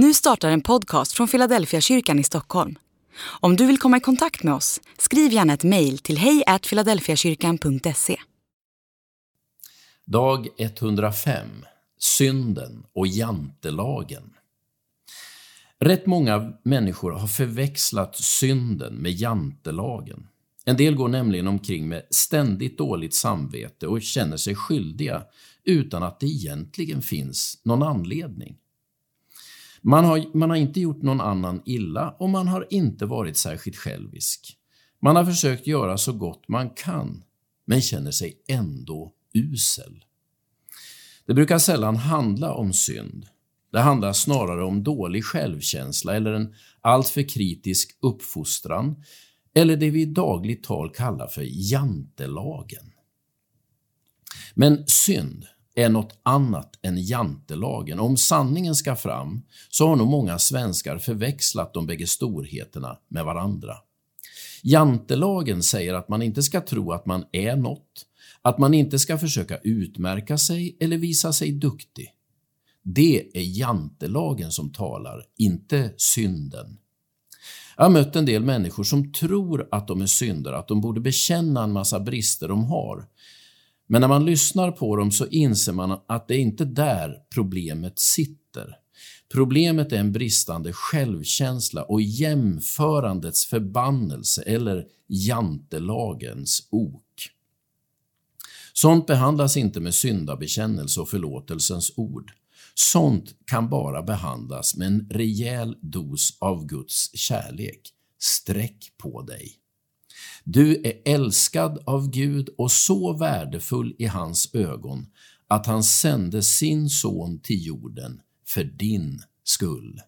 Nu startar en podcast från Philadelphia kyrkan i Stockholm. Om du vill komma i kontakt med oss, skriv gärna ett mejl till hejfiladelfiakyrkan.se. Dag 105 Synden och jantelagen. Rätt många människor har förväxlat synden med jantelagen. En del går nämligen omkring med ständigt dåligt samvete och känner sig skyldiga utan att det egentligen finns någon anledning. Man har, man har inte gjort någon annan illa och man har inte varit särskilt självisk. Man har försökt göra så gott man kan, men känner sig ändå usel. Det brukar sällan handla om synd. Det handlar snarare om dålig självkänsla eller en alltför kritisk uppfostran eller det vi i dagligt tal kallar för jantelagen. Men synd är något annat än jantelagen. Om sanningen ska fram så har nog många svenskar förväxlat de bägge storheterna med varandra. Jantelagen säger att man inte ska tro att man är något, att man inte ska försöka utmärka sig eller visa sig duktig. Det är jantelagen som talar, inte synden. Jag har mött en del människor som tror att de är syndare, att de borde bekänna en massa brister de har. Men när man lyssnar på dem så inser man att det är inte där problemet sitter. Problemet är en bristande självkänsla och jämförandets förbannelse eller jantelagens ok. Sånt behandlas inte med syndabekännelse och förlåtelsens ord. Sånt kan bara behandlas med en rejäl dos av Guds kärlek. Sträck på dig. Du är älskad av Gud och så värdefull i hans ögon att han sände sin son till jorden för din skull.